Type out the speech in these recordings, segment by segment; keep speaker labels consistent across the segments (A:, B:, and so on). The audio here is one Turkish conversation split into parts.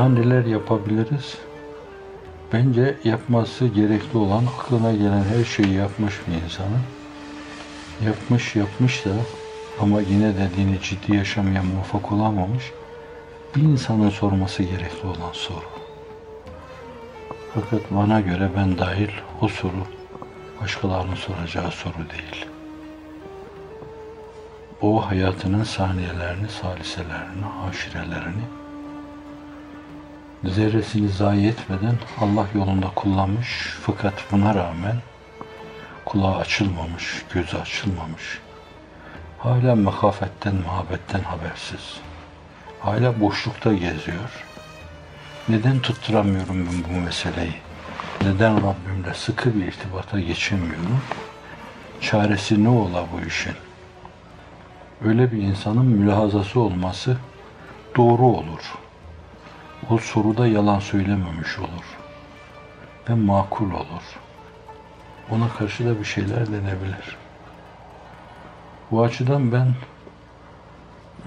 A: Daha neler yapabiliriz? Bence yapması gerekli olan aklına gelen her şeyi yapmış bir insanın. Yapmış yapmış da ama yine de dini ciddi yaşamaya muvaffak olamamış bir insanın sorması gerekli olan soru. Fakat bana göre ben dahil o soru başkalarının soracağı soru değil. O hayatının saniyelerini, saliselerini, aşirelerini zerresini zayi etmeden Allah yolunda kullanmış fakat buna rağmen kulağı açılmamış, gözü açılmamış. Hala mekafetten, muhabbetten habersiz. Hala boşlukta geziyor. Neden tutturamıyorum ben bu meseleyi? Neden Rabbimle sıkı bir irtibata geçemiyorum? Çaresi ne ola bu işin? Öyle bir insanın mülahazası olması doğru olur. O soruda yalan söylememiş olur. Ve makul olur. Ona karşı da bir şeyler denebilir. Bu açıdan ben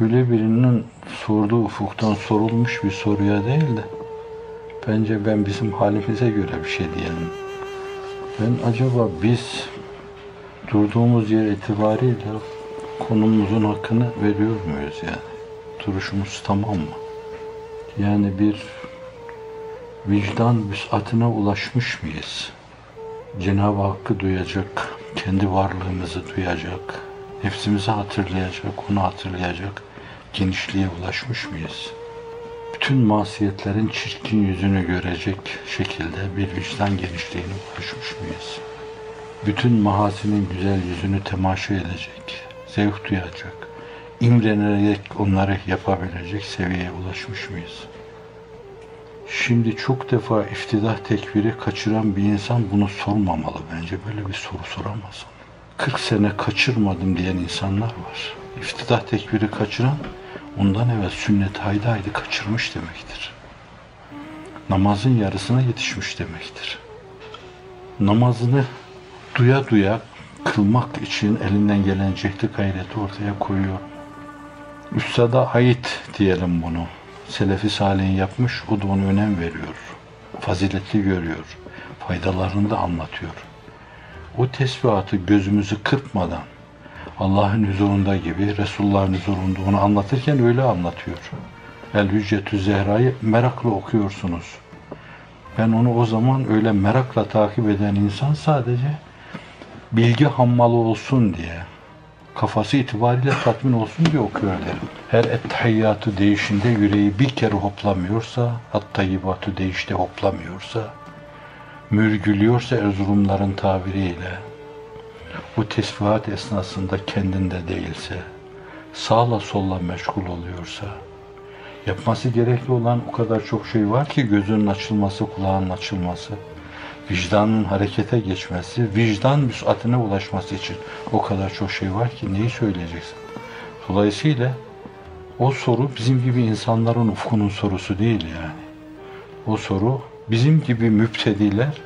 A: öyle birinin sorduğu ufuktan sorulmuş bir soruya değil de bence ben bizim halimize göre bir şey diyelim. Ben acaba biz durduğumuz yer itibariyle konumuzun hakkını veriyor muyuz yani? Duruşumuz tamam mı? Yani bir vicdan vüsatına ulaşmış mıyız? Cenab-ı Hakk'ı duyacak, kendi varlığımızı duyacak, nefsimizi hatırlayacak, onu hatırlayacak genişliğe ulaşmış mıyız? Bütün masiyetlerin çirkin yüzünü görecek şekilde bir vicdan genişliğine ulaşmış mıyız? Bütün mahasinin güzel yüzünü temaşa edecek, zevk duyacak, imrenerek onları yapabilecek seviyeye ulaşmış mıyız? Şimdi çok defa iftidah tekbiri kaçıran bir insan bunu sormamalı bence. Böyle bir soru soramaz. 40 sene kaçırmadım diyen insanlar var. İftidah tekbiri kaçıran ondan evvel sünnet haydi kaçırmış demektir. Namazın yarısına yetişmiş demektir. Namazını duya duya kılmak için elinden gelen cehdi gayreti ortaya koyuyor. Üstada ait diyelim bunu. Selefi Salih'in yapmış, o da ona önem veriyor. Faziletli görüyor. Faydalarını da anlatıyor. O tesbihatı gözümüzü kırpmadan Allah'ın huzurunda gibi, Resulullah'ın huzurunda onu anlatırken öyle anlatıyor. El Hüccetü Zehra'yı merakla okuyorsunuz. Ben onu o zaman öyle merakla takip eden insan sadece bilgi hammalı olsun diye, kafası itibariyle tatmin olsun diye okuyor derim. Her ettehiyyatı değişinde yüreği bir kere hoplamıyorsa, hattayibatı değişte hoplamıyorsa, mürgülüyorsa Erzurumların tabiriyle, bu tesbihat esnasında kendinde değilse, sağla solla meşgul oluyorsa, yapması gerekli olan o kadar çok şey var ki gözünün açılması, kulağının açılması, vicdanın harekete geçmesi, vicdan müsatine ulaşması için o kadar çok şey var ki neyi söyleyeceksin? Dolayısıyla o soru bizim gibi insanların ufkunun sorusu değil yani. O soru bizim gibi müptediler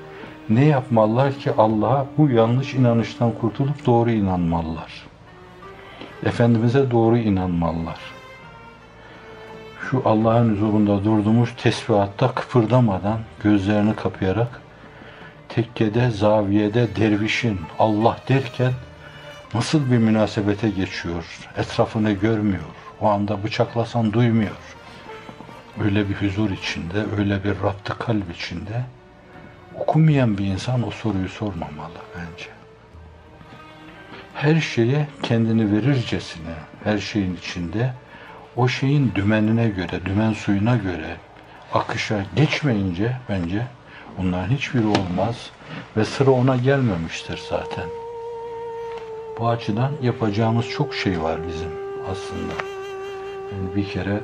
A: ne yapmalılar ki Allah'a bu yanlış inanıştan kurtulup doğru inanmalılar. Efendimiz'e doğru inanmalılar. Şu Allah'ın huzurunda durduğumuz tesbihatta kıpırdamadan, gözlerini kapayarak, tekkede, zaviyede dervişin Allah derken nasıl bir münasebete geçiyor, etrafını görmüyor, o anda bıçaklasan duymuyor. Öyle bir huzur içinde, öyle bir rattı kalp içinde okumayan bir insan o soruyu sormamalı bence. Her şeye kendini verircesine, her şeyin içinde o şeyin dümenine göre, dümen suyuna göre akışa geçmeyince bence bunların hiçbiri olmaz ve sıra ona gelmemiştir zaten. Bu açıdan yapacağımız çok şey var bizim aslında. Yani bir kere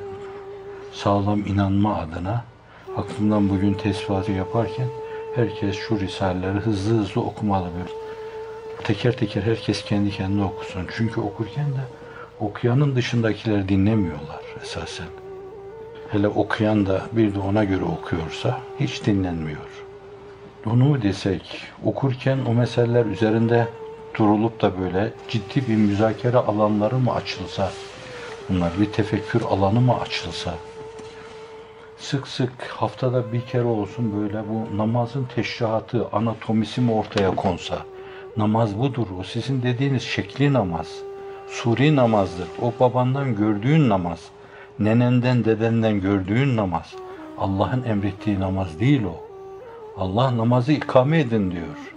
A: sağlam inanma adına aklımdan bugün tesbihatı yaparken herkes şu risaleleri hızlı hızlı okumalı böyle. Teker teker herkes kendi kendine okusun. Çünkü okurken de okuyanın dışındakiler dinlemiyorlar esasen. Hele okuyan da bir de ona göre okuyorsa hiç dinlenmiyor. Mu desek, okurken o meseleler üzerinde durulup da böyle ciddi bir müzakere alanları mı açılsa, bunlar bir tefekkür alanı mı açılsa, sık sık haftada bir kere olsun böyle bu namazın teşrihatı, anatomisi mi ortaya konsa. Namaz budur. O sizin dediğiniz şekli namaz. Suri namazdır. O babandan gördüğün namaz. Nenenden, dedenden gördüğün namaz. Allah'ın emrettiği namaz değil o. Allah namazı ikame edin diyor.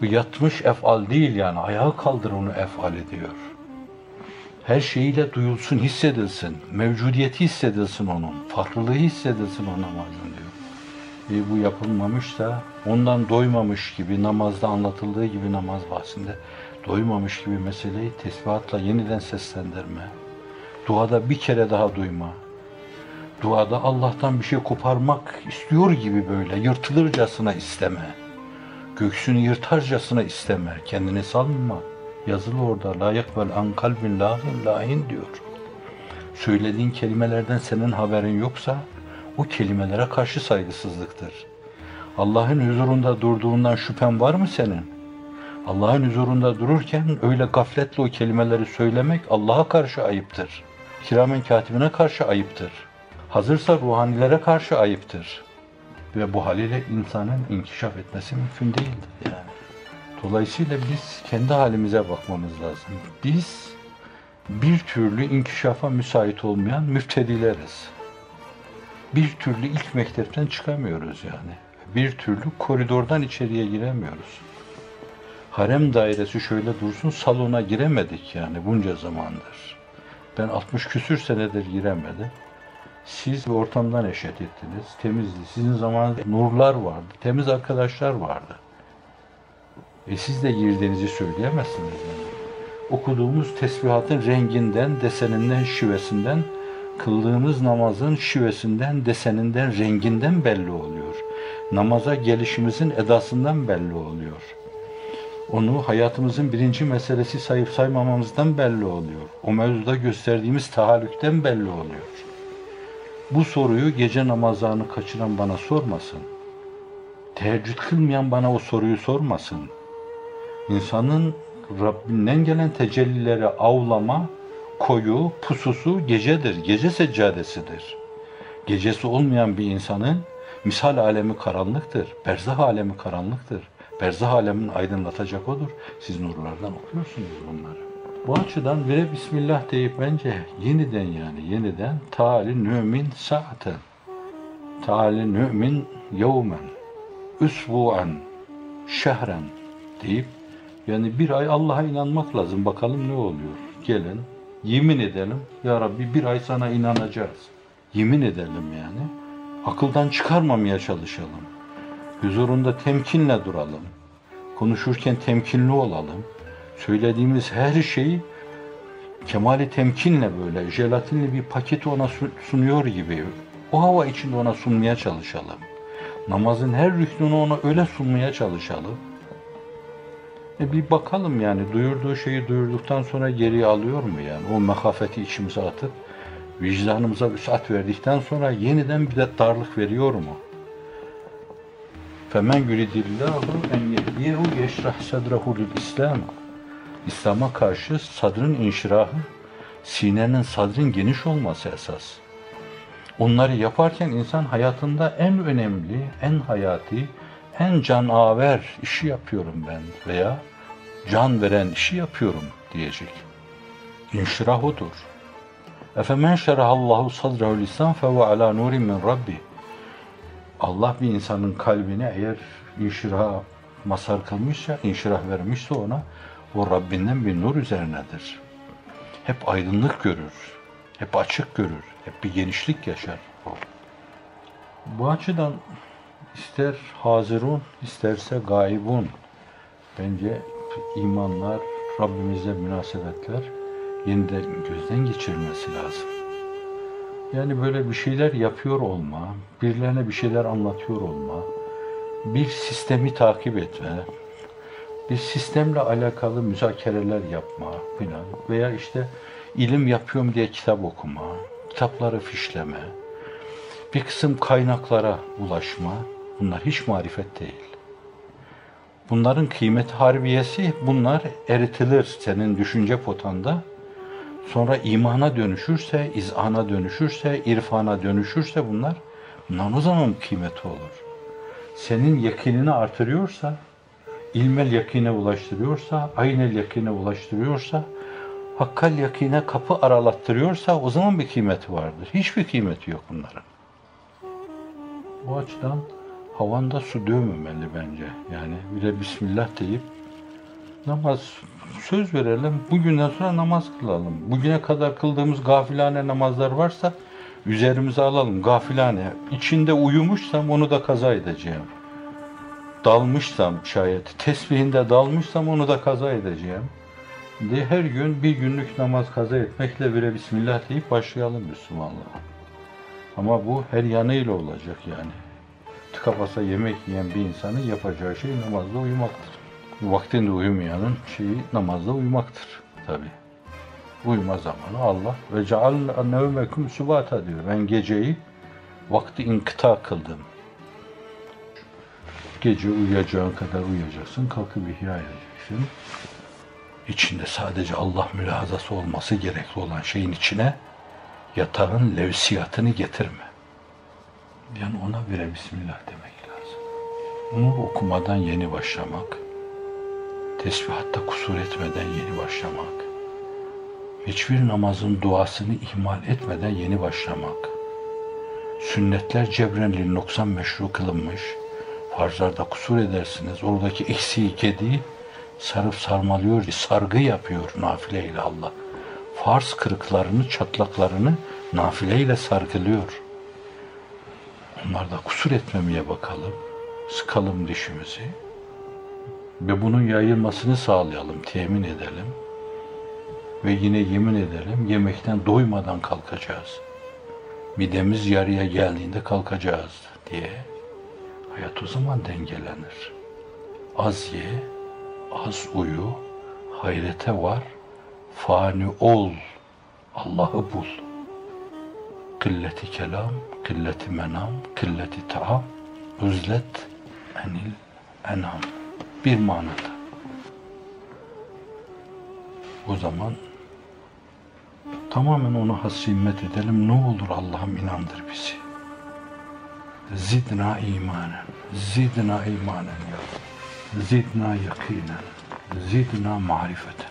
A: Bu yatmış efal değil yani. Ayağa kaldır onu efal ediyor. Her şeyiyle duyulsun, hissedilsin. Mevcudiyeti hissedilsin onun. Farklılığı hissedilsin o namazın diyor. E bu yapılmamışsa ondan doymamış gibi namazda anlatıldığı gibi namaz bahsinde doymamış gibi meseleyi tesbihatla yeniden seslendirme. Duada bir kere daha duyma. Duada Allah'tan bir şey koparmak istiyor gibi böyle yırtılırcasına isteme. Göksünü yırtarcasına isteme. Kendini salma. Yazılı orada. La yakbel an kalbin lahin lahin diyor. Söylediğin kelimelerden senin haberin yoksa o kelimelere karşı saygısızlıktır. Allah'ın huzurunda durduğundan şüphen var mı senin? Allah'ın huzurunda dururken öyle gafletle o kelimeleri söylemek Allah'a karşı ayıptır. Kiramen katibine karşı ayıptır. Hazırsa ruhanilere karşı ayıptır. Ve bu haliyle insanın inkişaf etmesi mümkün değildir yani. Dolayısıyla biz kendi halimize bakmamız lazım. Biz bir türlü inkişafa müsait olmayan müftedileriz. Bir türlü ilk mektepten çıkamıyoruz yani. Bir türlü koridordan içeriye giremiyoruz. Harem dairesi şöyle dursun salona giremedik yani bunca zamandır. Ben 60 küsür senedir giremedim. Siz bir ortamdan eşet ettiniz. Temizdi. Sizin zamanınızda nurlar vardı. Temiz arkadaşlar vardı. E siz de girdiğinizi söyleyemezsiniz yani. Okuduğumuz tesbihatın renginden, deseninden, şivesinden, kıldığımız namazın şivesinden, deseninden, renginden belli oluyor. Namaza gelişimizin edasından belli oluyor. Onu hayatımızın birinci meselesi sayıp saymamamızdan belli oluyor. O mevzuda gösterdiğimiz tahallükten belli oluyor. Bu soruyu gece namazlarını kaçıran bana sormasın. Teheccüd kılmayan bana o soruyu sormasın. İnsanın Rabbinden gelen tecellilere avlama, koyu, pususu gecedir. Gece seccadesidir. Gecesi olmayan bir insanın misal alemi karanlıktır. Berzah alemi karanlıktır. Berzah alemini aydınlatacak odur. Siz nurlardan okuyorsunuz bunları. Bu açıdan vire Bismillah deyip bence yeniden yani yeniden taali nümin saaten taali nümin yevmen üsbu'an şehren deyip yani bir ay Allah'a inanmak lazım. Bakalım ne oluyor. Gelin yemin edelim. Ya Rabbi bir ay sana inanacağız. Yemin edelim yani. Akıldan çıkarmamaya çalışalım. Huzurunda temkinle duralım. Konuşurken temkinli olalım. Söylediğimiz her şeyi kemali temkinle böyle jelatinli bir paketi ona sunuyor gibi o hava içinde ona sunmaya çalışalım. Namazın her rüknünü ona öyle sunmaya çalışalım. E bir bakalım yani duyurduğu şeyi duyurduktan sonra geriye alıyor mu yani? O mehafeti içimize atıp vicdanımıza vüsat verdikten sonra yeniden bir de darlık veriyor mu? Femen yuridillahu en yehdiyehu yeşrah sadrehu lil İslam. İslam'a karşı sadrın inşirahı, sinenin sadrın geniş olması esas. Onları yaparken insan hayatında en önemli, en hayati, en canaver işi yapıyorum ben veya can veren işi yapıyorum diyecek. İnşirah odur. Efemen şerahallahu sadrehu lisan fehu ala nurin min rabbi. Allah bir insanın kalbine eğer inşirah masar kılmışsa, inşirah vermişse ona o Rabbinden bir nur üzerinedir. Hep aydınlık görür, hep açık görür, hep bir genişlik yaşar. Bu açıdan ister hazirun, isterse gaibun. Bence imanlar, Rabbimize münasebetler yeniden gözden geçirilmesi lazım. Yani böyle bir şeyler yapıyor olma, birilerine bir şeyler anlatıyor olma, bir sistemi takip etme, bir sistemle alakalı müzakereler yapma falan veya işte ilim yapıyorum diye kitap okuma, kitapları fişleme, bir kısım kaynaklara ulaşma bunlar hiç marifet değil. Bunların kıymet harbiyesi bunlar eritilir senin düşünce potanda. Sonra imana dönüşürse, izana dönüşürse, irfana dönüşürse bunlar, bunlar o zaman kıymeti olur. Senin yakinini artırıyorsa, ilmel yakine ulaştırıyorsa, aynel yakine ulaştırıyorsa, hakkal yakine kapı aralattırıyorsa o zaman bir kıymeti vardır. Hiçbir kıymeti yok bunların. Bu açıdan havanda su dövmemeli bence. Yani bir de Bismillah deyip namaz söz verelim. Bugünden sonra namaz kılalım. Bugüne kadar kıldığımız gafilane namazlar varsa üzerimize alalım. Gafilane. İçinde uyumuşsam onu da kaza edeceğim. Dalmışsam şayet, tesbihinde dalmışsam onu da kaza edeceğim. diye her gün bir günlük namaz kaza etmekle bire Bismillah deyip başlayalım Müslümanlığa. Ama bu her yanıyla olacak yani. Tıka basa yemek yiyen bir insanın yapacağı şey namazda uyumaktır. Vaktinde uyumayanın şeyi namazda uyumaktır tabi. Uyuma zamanı Allah ve ceal nevmekum subata diyor. Ben geceyi vakti inkıta kıldım. Gece uyuyacağın kadar uyuyacaksın, kalkıp ihya edeceksin. İçinde sadece Allah mülahazası olması gerekli olan şeyin içine yatağın levsiyatını getirme. Yani ona bile Bismillah demek lazım. Bunu okumadan yeni başlamak, tesbihatta kusur etmeden yeni başlamak, hiçbir namazın duasını ihmal etmeden yeni başlamak, sünnetler cebren noksan meşru kılınmış, farzlarda kusur edersiniz, oradaki eksiği kediği sarıp sarmalıyor, sargı yapıyor nafileyle Allah. Farz kırıklarını, çatlaklarını nafileyle sargılıyor. Onlarda kusur etmemeye bakalım. Sıkalım dişimizi. Ve bunun yayılmasını sağlayalım, temin edelim. Ve yine yemin edelim, yemekten doymadan kalkacağız. Midemiz yarıya geldiğinde kalkacağız diye. Hayat o zaman dengelenir. Az ye, az uyu, hayrete var, fani ol, Allah'ı bul. Kılleti kelam, kılleti menam, kılleti taam, üzlet enil enam. Bir manada. O zaman tamamen ona has himmet edelim. Ne olur Allah'ım inandır bizi. Zidna imanen, zidna imanen ya. Zidna yakinen, zidna marifeten.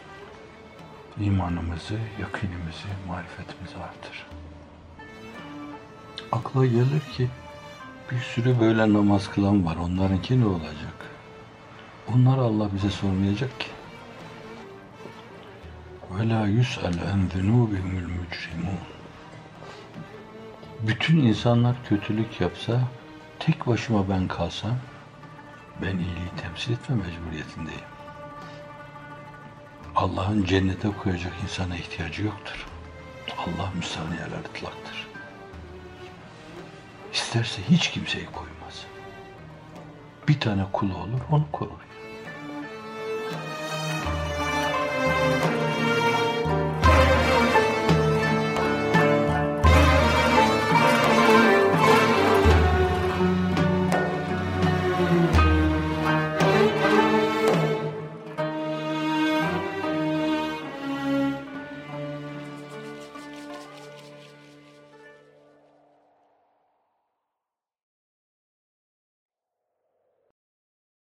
A: İmanımızı, yakinimizi, marifetimizi artır. Akla gelir ki bir sürü böyle namaz kılan var. Onlarınki ne olacak? Onlar Allah bize sormayacak ki. Ve la yus'al en zunubihimul mücrimun. Bütün insanlar kötülük yapsa, tek başıma ben kalsam, ben iyiliği temsil etme mecburiyetindeyim. Allah'ın cennete koyacak insana ihtiyacı yoktur. Allah müstahniyeler ıtlaktır. İsterse hiç kimseyi koymaz. Bir tane kulu olur, onu korur.